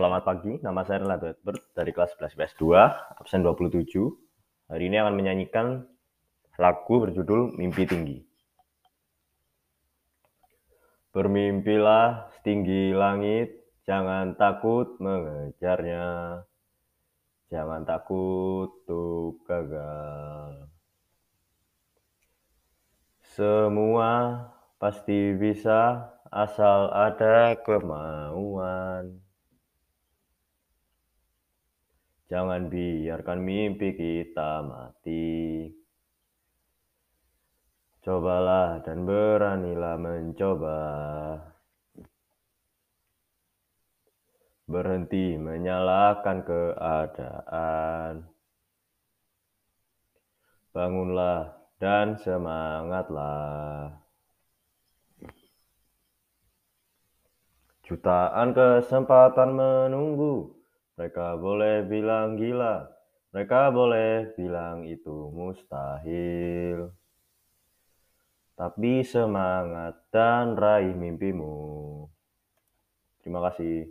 Selamat pagi, nama saya Renaldo Edward dari kelas 11 PS2, absen 27. Hari ini akan menyanyikan lagu berjudul Mimpi Tinggi. Bermimpilah setinggi langit, jangan takut mengejarnya. Jangan takut untuk gagal. Semua pasti bisa asal ada kemauan. Jangan biarkan mimpi kita mati. Cobalah dan beranilah mencoba. Berhenti menyalahkan keadaan. Bangunlah dan semangatlah. Jutaan kesempatan menunggu mereka boleh bilang gila, mereka boleh bilang itu mustahil. Tapi semangat dan raih mimpimu. Terima kasih.